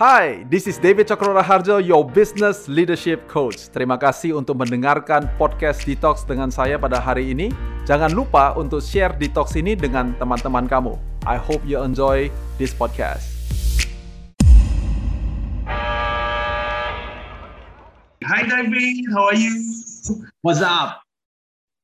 Hai, this is David Cokro Harjo, your business leadership coach. Terima kasih untuk mendengarkan podcast Detox dengan saya pada hari ini. Jangan lupa untuk share Detox ini dengan teman-teman kamu. I hope you enjoy this podcast. Hi David, how are you? What's up?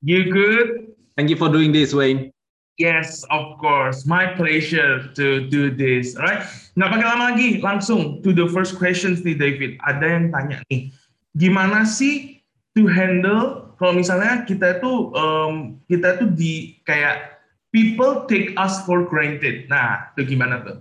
You good? Thank you for doing this, Wayne. Yes, of course. My pleasure to do this. Alright. Nggak pakai lama lagi, langsung to the first questions nih David. Ada yang tanya nih, gimana sih to handle kalau misalnya kita itu um, kita tuh di kayak people take us for granted. Nah, itu gimana tuh?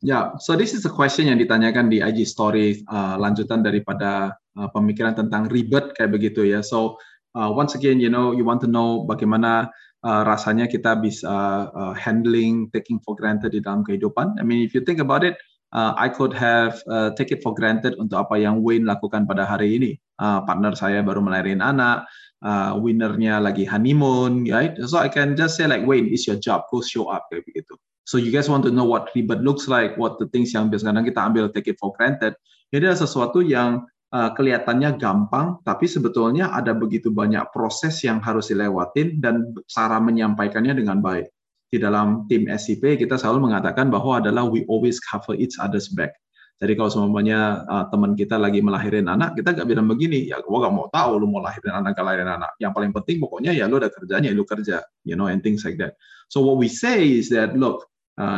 Ya, yeah, so this is a question yang ditanyakan di IG story uh, lanjutan daripada uh, pemikiran tentang ribet kayak begitu ya. So uh, once again, you know, you want to know bagaimana uh, rasanya kita bisa uh, handling taking for granted di dalam kehidupan. I mean, if you think about it, uh, I could have uh, take it for granted untuk apa yang Wayne lakukan pada hari ini. Uh, partner saya baru melahirin anak, uh, winnernya lagi honeymoon, right? So I can just say like, Wayne, it's your job, go show up kayak begitu. So you guys want to know what ribet looks like, what the things yang biasanya kita ambil take it for granted. Jadi ada sesuatu yang kelihatannya gampang, tapi sebetulnya ada begitu banyak proses yang harus dilewatin dan cara menyampaikannya dengan baik. Di dalam tim SCP kita selalu mengatakan bahwa adalah we always cover each other's back. Jadi kalau semuanya uh, teman kita lagi melahirin anak, kita gak bilang begini, ya gua gak mau tahu lu mau lahirin anak gak lahirin anak. Yang paling penting pokoknya ya lu ada kerjanya, lu kerja, you know, and things like that. So what we say is that, look,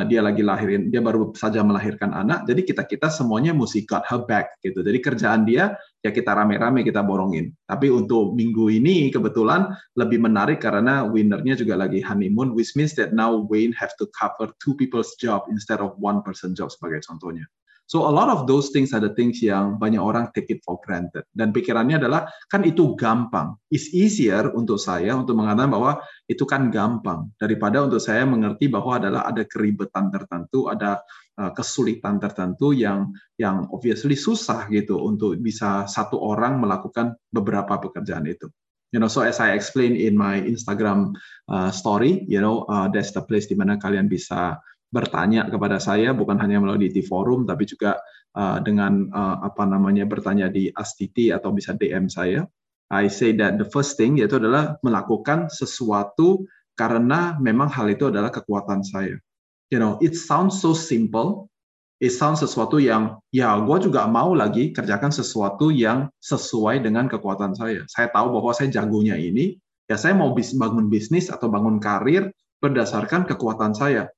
dia lagi lahirin, dia baru saja melahirkan anak, jadi kita kita semuanya mesti got her back gitu. Jadi kerjaan dia ya kita rame-rame kita borongin. Tapi untuk minggu ini kebetulan lebih menarik karena winnernya juga lagi honeymoon, which means that now Wayne have to cover two people's job instead of one person job sebagai contohnya. So a lot of those things are the things yang banyak orang take it for granted. Dan pikirannya adalah kan itu gampang. It's easier untuk saya untuk mengatakan bahwa itu kan gampang daripada untuk saya mengerti bahwa adalah ada keribetan tertentu, ada uh, kesulitan tertentu yang yang obviously susah gitu untuk bisa satu orang melakukan beberapa pekerjaan itu. You know, so as I explain in my Instagram uh, story, you know, uh, that's the place di mana kalian bisa bertanya kepada saya bukan hanya melalui di forum tapi juga uh, dengan uh, apa namanya bertanya di Astiti atau bisa DM saya. I say that the first thing yaitu adalah melakukan sesuatu karena memang hal itu adalah kekuatan saya. You know, it sounds so simple. It sounds sesuatu yang ya gue juga mau lagi kerjakan sesuatu yang sesuai dengan kekuatan saya. Saya tahu bahwa saya jagonya ini, ya saya mau bangun bisnis atau bangun karir berdasarkan kekuatan saya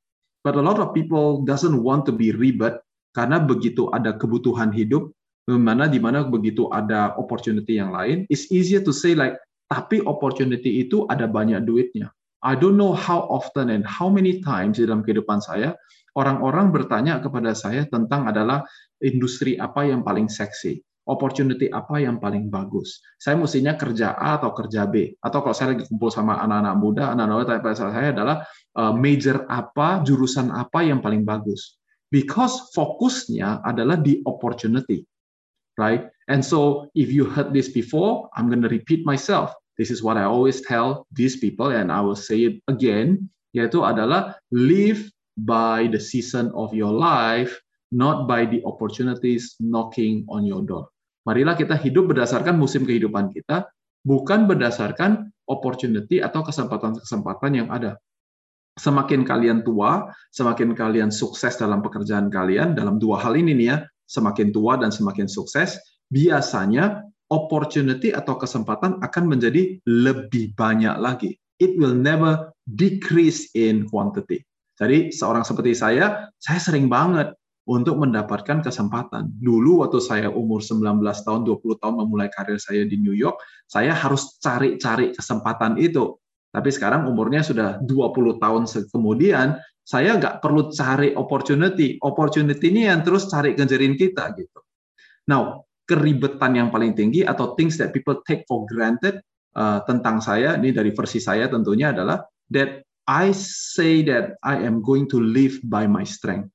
But a lot of people doesn't want to be ribet karena begitu ada kebutuhan hidup, mana di mana begitu ada opportunity yang lain, it's easier to say like, tapi opportunity itu ada banyak duitnya. I don't know how often and how many times dalam kehidupan saya orang-orang bertanya kepada saya tentang adalah industri apa yang paling seksi, opportunity apa yang paling bagus. Saya mestinya kerja A atau kerja B. Atau kalau saya lagi kumpul sama anak-anak muda, anak-anak tanya pada saya adalah Uh, major apa, jurusan apa yang paling bagus. Because fokusnya adalah di opportunity, right? And so if you heard this before, I'm going to repeat myself. This is what I always tell these people and I will say it again, yaitu adalah live by the season of your life, not by the opportunities knocking on your door. Marilah kita hidup berdasarkan musim kehidupan kita, bukan berdasarkan opportunity atau kesempatan-kesempatan yang ada semakin kalian tua, semakin kalian sukses dalam pekerjaan kalian, dalam dua hal ini nih ya, semakin tua dan semakin sukses, biasanya opportunity atau kesempatan akan menjadi lebih banyak lagi. It will never decrease in quantity. Jadi seorang seperti saya, saya sering banget untuk mendapatkan kesempatan. Dulu waktu saya umur 19 tahun, 20 tahun memulai karir saya di New York, saya harus cari-cari kesempatan itu tapi sekarang umurnya sudah 20 tahun kemudian, saya nggak perlu cari opportunity. Opportunity ini yang terus cari kejerin kita gitu. Now, keribetan yang paling tinggi atau things that people take for granted uh, tentang saya, ini dari versi saya tentunya adalah that I say that I am going to live by my strength.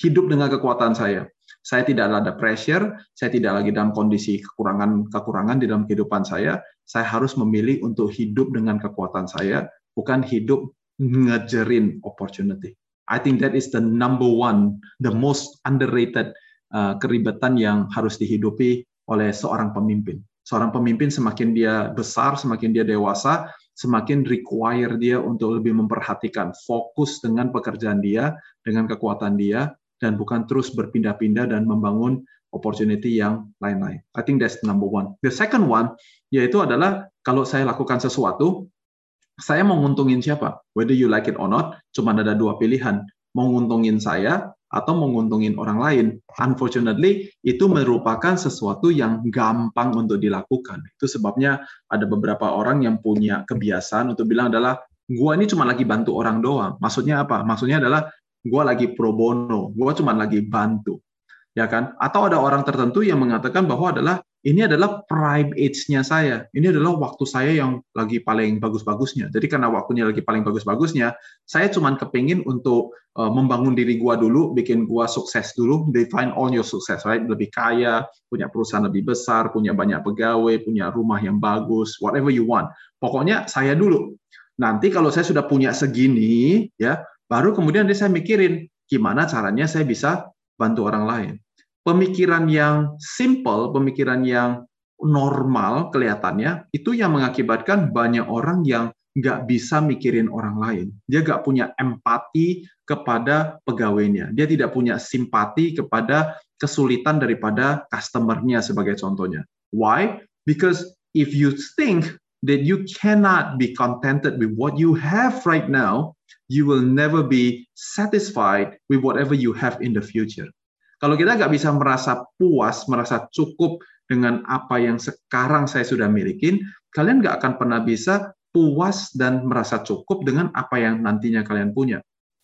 Hidup dengan kekuatan saya. Saya tidak ada pressure, saya tidak lagi dalam kondisi kekurangan-kekurangan di dalam kehidupan saya. Saya harus memilih untuk hidup dengan kekuatan saya, bukan hidup ngejerin opportunity. I think that is the number one, the most underrated uh, keribetan yang harus dihidupi oleh seorang pemimpin. Seorang pemimpin semakin dia besar, semakin dia dewasa, semakin require dia untuk lebih memperhatikan fokus dengan pekerjaan dia, dengan kekuatan dia, dan bukan terus berpindah-pindah dan membangun opportunity yang lain-lain. I think that's number one. The second one yaitu adalah kalau saya lakukan sesuatu, saya mau nguntungin siapa? Whether you like it or not, cuma ada dua pilihan. Mau nguntungin saya atau menguntungin orang lain. Unfortunately, itu merupakan sesuatu yang gampang untuk dilakukan. Itu sebabnya ada beberapa orang yang punya kebiasaan untuk bilang adalah, gua ini cuma lagi bantu orang doang. Maksudnya apa? Maksudnya adalah, gua lagi pro bono, gua cuma lagi bantu. Ya kan? Atau ada orang tertentu yang mengatakan bahwa adalah ini adalah prime age-nya saya. Ini adalah waktu saya yang lagi paling bagus-bagusnya. Jadi karena waktunya lagi paling bagus-bagusnya, saya cuma kepingin untuk uh, membangun diri gua dulu, bikin gua sukses dulu, define all your success, right? Lebih kaya, punya perusahaan lebih besar, punya banyak pegawai, punya rumah yang bagus, whatever you want. Pokoknya saya dulu. Nanti kalau saya sudah punya segini, ya, baru kemudian saya mikirin gimana caranya saya bisa bantu orang lain pemikiran yang simple, pemikiran yang normal kelihatannya, itu yang mengakibatkan banyak orang yang nggak bisa mikirin orang lain. Dia nggak punya empati kepada pegawainya. Dia tidak punya simpati kepada kesulitan daripada customer-nya sebagai contohnya. Why? Because if you think that you cannot be contented with what you have right now, you will never be satisfied with whatever you have in the future. Kalau kita nggak bisa merasa puas, merasa cukup dengan apa yang sekarang saya sudah milikin, kalian nggak akan pernah bisa puas dan merasa cukup dengan apa yang nantinya kalian punya.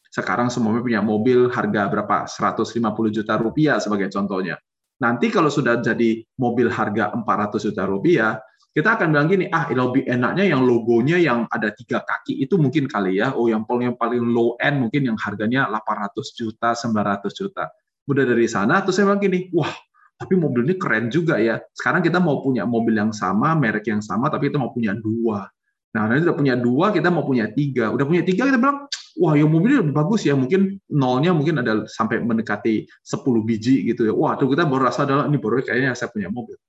Sekarang semuanya punya mobil harga berapa? 150 juta rupiah sebagai contohnya. Nanti kalau sudah jadi mobil harga 400 juta rupiah, kita akan bilang gini, ah lebih enaknya yang logonya yang ada tiga kaki itu mungkin kali ya, oh yang paling yang paling low end mungkin yang harganya 800 juta, 900 juta. Udah dari sana terus saya bilang gini wah tapi mobil ini keren juga ya. Sekarang kita mau punya mobil yang sama merek yang sama tapi kita mau punya dua. Nah nanti udah punya dua kita mau punya tiga. Udah punya tiga kita bilang wah yang mobil ini lebih bagus ya. Mungkin nolnya mungkin ada sampai mendekati 10 biji gitu ya. Wah tuh kita baru rasa adalah ini baru kayaknya saya punya mobil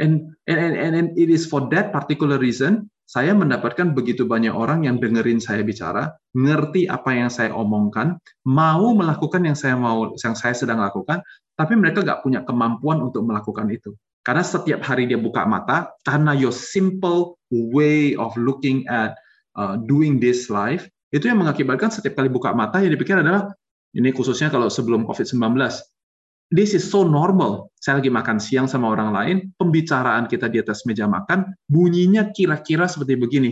and and and, and it is for that particular reason saya mendapatkan begitu banyak orang yang dengerin saya bicara, ngerti apa yang saya omongkan, mau melakukan yang saya mau, yang saya sedang lakukan, tapi mereka nggak punya kemampuan untuk melakukan itu. Karena setiap hari dia buka mata, karena your simple way of looking at uh, doing this life, itu yang mengakibatkan setiap kali buka mata yang dipikir adalah, ini khususnya kalau sebelum COVID-19, this is so normal. Saya lagi makan siang sama orang lain, pembicaraan kita di atas meja makan, bunyinya kira-kira seperti begini.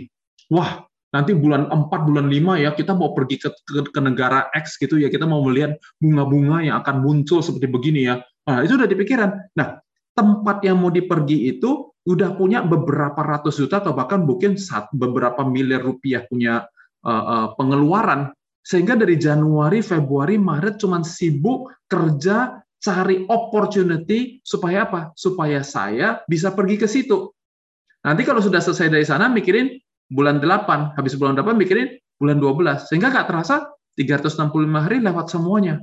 Wah, nanti bulan 4, bulan 5 ya, kita mau pergi ke, ke, ke negara X gitu ya, kita mau melihat bunga-bunga yang akan muncul seperti begini ya. Nah, itu udah dipikiran. Nah, tempat yang mau dipergi itu udah punya beberapa ratus juta atau bahkan mungkin saat beberapa miliar rupiah punya uh, uh, pengeluaran sehingga dari Januari, Februari, Maret cuman sibuk kerja cari opportunity supaya apa? Supaya saya bisa pergi ke situ. Nanti kalau sudah selesai dari sana mikirin bulan 8, habis bulan 8 mikirin bulan 12. Sehingga nggak terasa 365 hari lewat semuanya.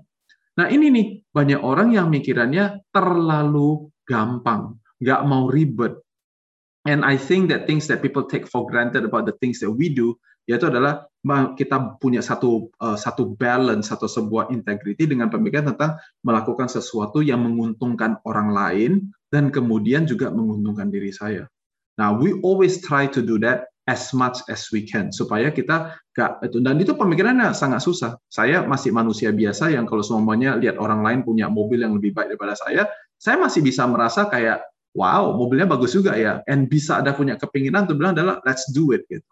Nah ini nih, banyak orang yang mikirannya terlalu gampang, nggak mau ribet. And I think that things that people take for granted about the things that we do, yaitu adalah kita punya satu uh, satu balance atau sebuah integrity dengan pemikiran tentang melakukan sesuatu yang menguntungkan orang lain dan kemudian juga menguntungkan diri saya. Nah, we always try to do that as much as we can supaya kita gak itu dan itu pemikirannya sangat susah. Saya masih manusia biasa yang kalau semuanya lihat orang lain punya mobil yang lebih baik daripada saya, saya masih bisa merasa kayak wow mobilnya bagus juga ya, and bisa ada punya kepinginan untuk bilang adalah let's do it gitu.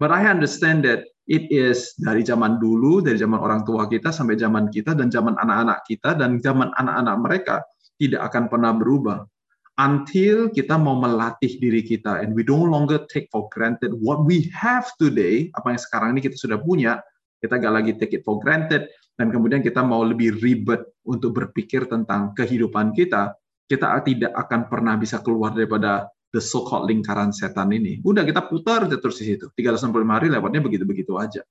But I understand that it is dari zaman dulu, dari zaman orang tua kita sampai zaman kita dan zaman anak-anak kita dan zaman anak-anak mereka tidak akan pernah berubah until kita mau melatih diri kita. And we don't longer take for granted what we have today, apa yang sekarang ini kita sudah punya, kita gak lagi take it for granted. Dan kemudian kita mau lebih ribet untuk berpikir tentang kehidupan kita, kita tidak akan pernah bisa keluar daripada the so-called lingkaran setan ini. Udah kita putar terus di situ. 365 hari lewatnya begitu-begitu aja.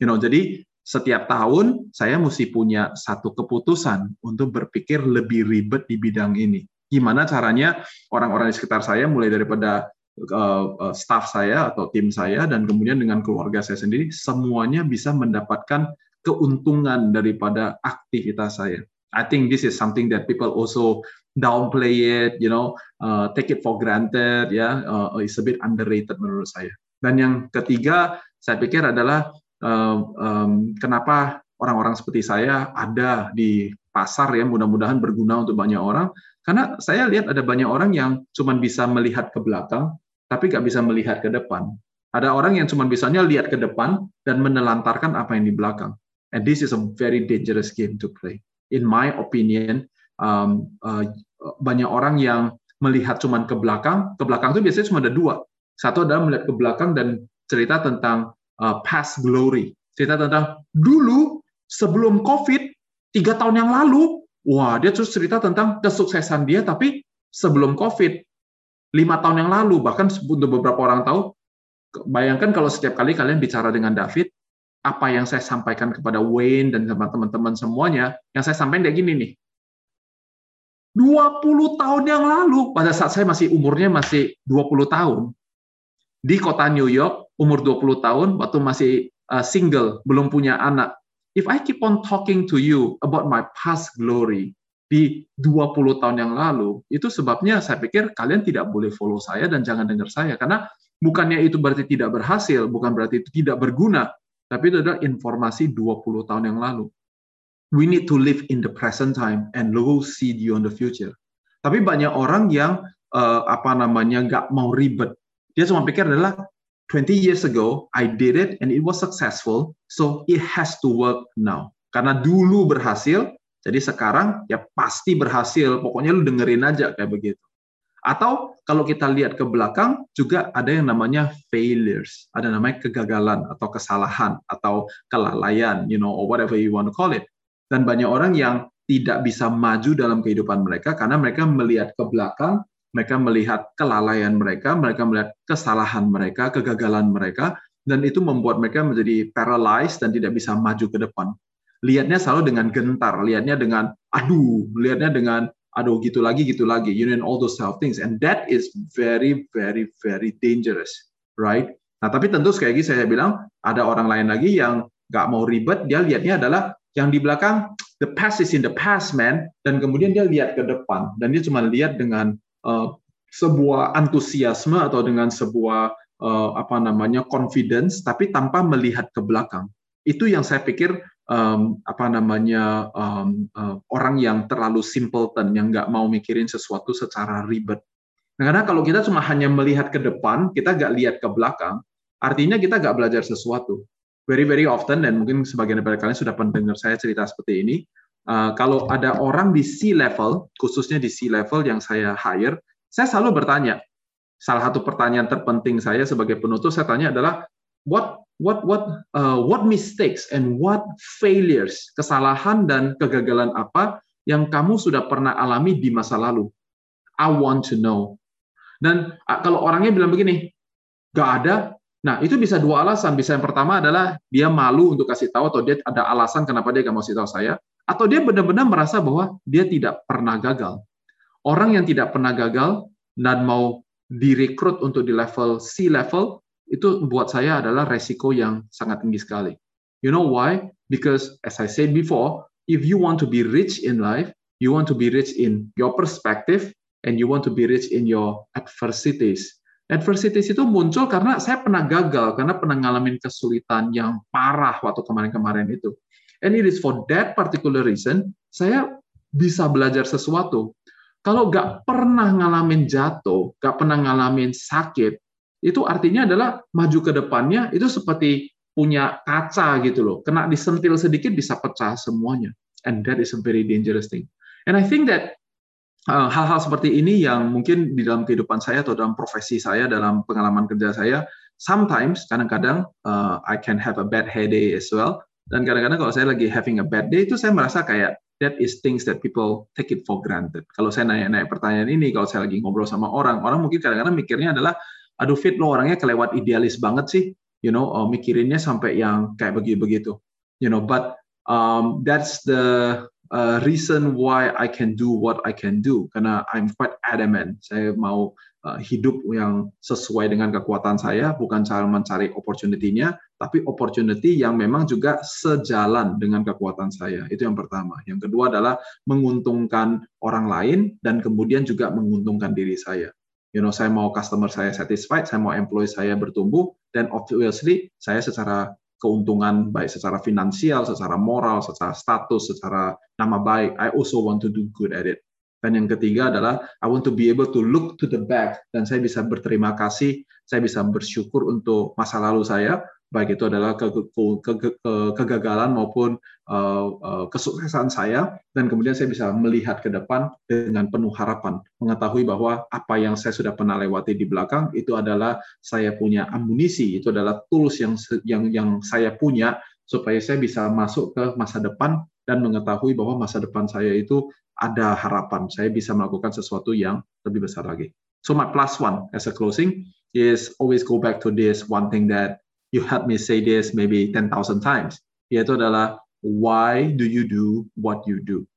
You know, jadi setiap tahun saya mesti punya satu keputusan untuk berpikir lebih ribet di bidang ini. Gimana caranya orang-orang di sekitar saya, mulai daripada uh, staff saya atau tim saya, dan kemudian dengan keluarga saya sendiri, semuanya bisa mendapatkan keuntungan daripada aktivitas saya. I think this is something that people also downplay it, you know, uh, take it for granted, ya, yeah, uh, it's a bit underrated menurut saya. Dan yang ketiga, saya pikir adalah um, um, kenapa orang-orang seperti saya ada di pasar ya, mudah-mudahan berguna untuk banyak orang. Karena saya lihat ada banyak orang yang cuma bisa melihat ke belakang, tapi nggak bisa melihat ke depan. Ada orang yang cuma bisanya lihat ke depan dan menelantarkan apa yang di belakang. And this is a very dangerous game to play in my opinion, um, uh, banyak orang yang melihat cuma ke belakang. Ke belakang itu biasanya cuma ada dua. Satu adalah melihat ke belakang dan cerita tentang uh, past glory. Cerita tentang dulu sebelum COVID, tiga tahun yang lalu, wah dia terus cerita tentang kesuksesan dia, tapi sebelum COVID, lima tahun yang lalu, bahkan untuk beberapa orang tahu, bayangkan kalau setiap kali kalian bicara dengan David, apa yang saya sampaikan kepada Wayne dan teman-teman semuanya, yang saya sampaikan kayak gini nih. 20 tahun yang lalu, pada saat saya masih umurnya masih 20 tahun, di kota New York, umur 20 tahun, waktu masih uh, single, belum punya anak. If I keep on talking to you about my past glory di 20 tahun yang lalu, itu sebabnya saya pikir kalian tidak boleh follow saya dan jangan dengar saya. Karena bukannya itu berarti tidak berhasil, bukan berarti itu tidak berguna, tapi itu adalah informasi 20 tahun yang lalu. We need to live in the present time and lose see you on the future. Tapi banyak orang yang uh, apa namanya nggak mau ribet. Dia cuma pikir adalah 20 years ago I did it and it was successful, so it has to work now. Karena dulu berhasil, jadi sekarang ya pasti berhasil. Pokoknya lu dengerin aja kayak begitu. Atau kalau kita lihat ke belakang juga ada yang namanya failures, ada namanya kegagalan atau kesalahan atau kelalaian, you know, or whatever you want to call it. Dan banyak orang yang tidak bisa maju dalam kehidupan mereka karena mereka melihat ke belakang, mereka melihat kelalaian mereka, mereka melihat kesalahan mereka, kegagalan mereka, dan itu membuat mereka menjadi paralyzed dan tidak bisa maju ke depan. Lihatnya selalu dengan gentar, lihatnya dengan aduh, lihatnya dengan aduh gitu lagi gitu lagi you know all those self things. And that is very very very dangerous right? Nah tapi tentu sekali lagi saya bilang ada orang lain lagi yang nggak mau ribet dia lihatnya adalah yang di belakang the past is in the past man. Dan kemudian dia lihat ke depan. Dan dia cuma lihat dengan uh, sebuah antusiasme atau dengan sebuah uh, apa namanya confidence tapi tanpa melihat ke belakang. Itu yang saya pikir um, apa namanya um, uh, orang yang terlalu simpleton yang nggak mau mikirin sesuatu secara ribet. Nah, karena kalau kita cuma hanya melihat ke depan, kita nggak lihat ke belakang, artinya kita nggak belajar sesuatu. Very very often dan mungkin sebagian dari kalian sudah pendengar saya cerita seperti ini. Uh, kalau ada orang di C level, khususnya di C level yang saya hire, saya selalu bertanya. Salah satu pertanyaan terpenting saya sebagai penutup saya tanya adalah what what what uh, what mistakes and what failures, kesalahan dan kegagalan apa yang kamu sudah pernah alami di masa lalu? I want to know. Dan uh, kalau orangnya bilang begini, gak ada. Nah, itu bisa dua alasan. Bisa yang pertama adalah dia malu untuk kasih tahu atau dia ada alasan kenapa dia gak mau kasih tahu saya. Atau dia benar-benar merasa bahwa dia tidak pernah gagal. Orang yang tidak pernah gagal dan mau direkrut untuk di level C level, itu buat saya adalah resiko yang sangat tinggi sekali. You know why? Because as I said before, if you want to be rich in life, you want to be rich in your perspective and you want to be rich in your adversities. Adversities itu muncul karena saya pernah gagal, karena pernah ngalamin kesulitan yang parah waktu kemarin-kemarin itu. And it is for that particular reason, saya bisa belajar sesuatu. Kalau nggak pernah ngalamin jatuh, nggak pernah ngalamin sakit, itu artinya adalah maju ke depannya itu seperti punya kaca gitu loh. Kena disentil sedikit bisa pecah semuanya. And that is a very dangerous thing. And I think that uh, hal-hal uh, seperti ini yang mungkin di dalam kehidupan saya atau dalam profesi saya, dalam pengalaman kerja saya, sometimes kadang-kadang uh, I can have a bad day as well. Dan kadang-kadang kalau saya lagi having a bad day itu saya merasa kayak that is things that people take it for granted. Kalau saya nanya-nanya pertanyaan ini, kalau saya lagi ngobrol sama orang, orang mungkin kadang-kadang mikirnya adalah aduh fit lo orangnya kelewat idealis banget sih, you know, uh, mikirinnya sampai yang kayak begitu-begitu. you know but um, that's the uh, reason why I can do what I can do karena I'm quite adamant. Saya mau uh, hidup yang sesuai dengan kekuatan saya bukan cara mencari opportunity-nya tapi opportunity yang memang juga sejalan dengan kekuatan saya. Itu yang pertama. Yang kedua adalah menguntungkan orang lain dan kemudian juga menguntungkan diri saya you know saya mau customer saya satisfied saya mau employee saya bertumbuh dan obviously saya secara keuntungan baik secara finansial, secara moral, secara status, secara nama baik. I also want to do good at it. Dan yang ketiga adalah I want to be able to look to the back dan saya bisa berterima kasih, saya bisa bersyukur untuk masa lalu saya baik itu adalah ke, ke, ke, ke, kegagalan maupun uh, uh, kesuksesan saya. Dan kemudian saya bisa melihat ke depan dengan penuh harapan. Mengetahui bahwa apa yang saya sudah pernah lewati di belakang itu adalah saya punya amunisi. Itu adalah tools yang yang yang saya punya supaya saya bisa masuk ke masa depan dan mengetahui bahwa masa depan saya itu ada harapan. Saya bisa melakukan sesuatu yang lebih besar lagi. So my plus one as a closing is always go back to this one thing that you help me say this maybe 10,000 times, yaitu adalah why do you do what you do?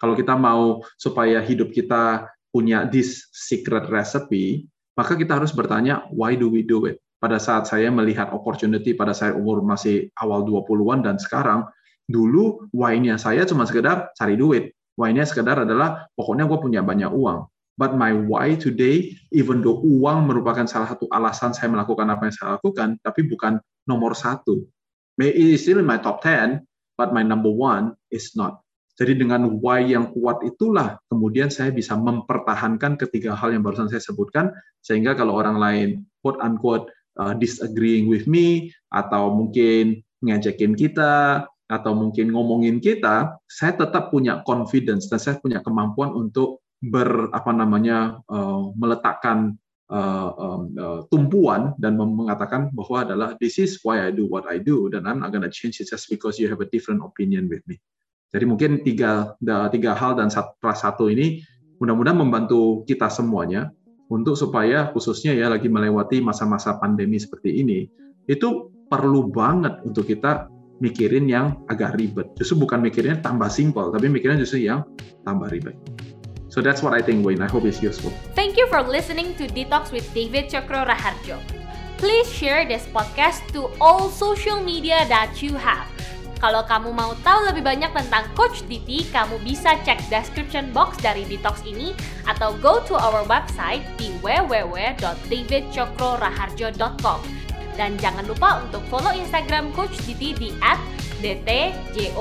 Kalau kita mau supaya hidup kita punya this secret recipe, maka kita harus bertanya why do we do it? Pada saat saya melihat opportunity pada saya umur masih awal 20-an dan sekarang, dulu why-nya saya cuma sekedar cari duit. Why-nya sekedar adalah pokoknya gue punya banyak uang. But my why today, even though uang merupakan salah satu alasan saya melakukan apa yang saya lakukan, tapi bukan nomor satu. It is still in my top 10, but my number one is not. Jadi dengan why yang kuat itulah kemudian saya bisa mempertahankan ketiga hal yang barusan saya sebutkan sehingga kalau orang lain quote unquote uh, disagreeing with me atau mungkin ngejekin kita atau mungkin ngomongin kita, saya tetap punya confidence dan saya punya kemampuan untuk ber apa namanya uh, meletakkan uh, uh, tumpuan dan mengatakan bahwa adalah this is why I do what I do dan I'm not gonna change it just because you have a different opinion with me. Jadi mungkin tiga tiga hal dan satu, satu ini mudah-mudahan membantu kita semuanya untuk supaya khususnya ya lagi melewati masa-masa pandemi seperti ini itu perlu banget untuk kita mikirin yang agak ribet. Justru bukan mikirnya tambah simpel, tapi mikirnya justru yang tambah ribet. So that's what I think, Wayne. I hope it's useful. Thank you for listening to Detox with David Chakro Raharjo. Please share this podcast to all social media that you have. Kalau kamu mau tahu lebih banyak tentang Coach Diti, kamu bisa cek description box dari Detox ini atau go to our website di www.davidcokroraharjo.com. Dan jangan lupa untuk follow Instagram Coach Diti di @dtjokr.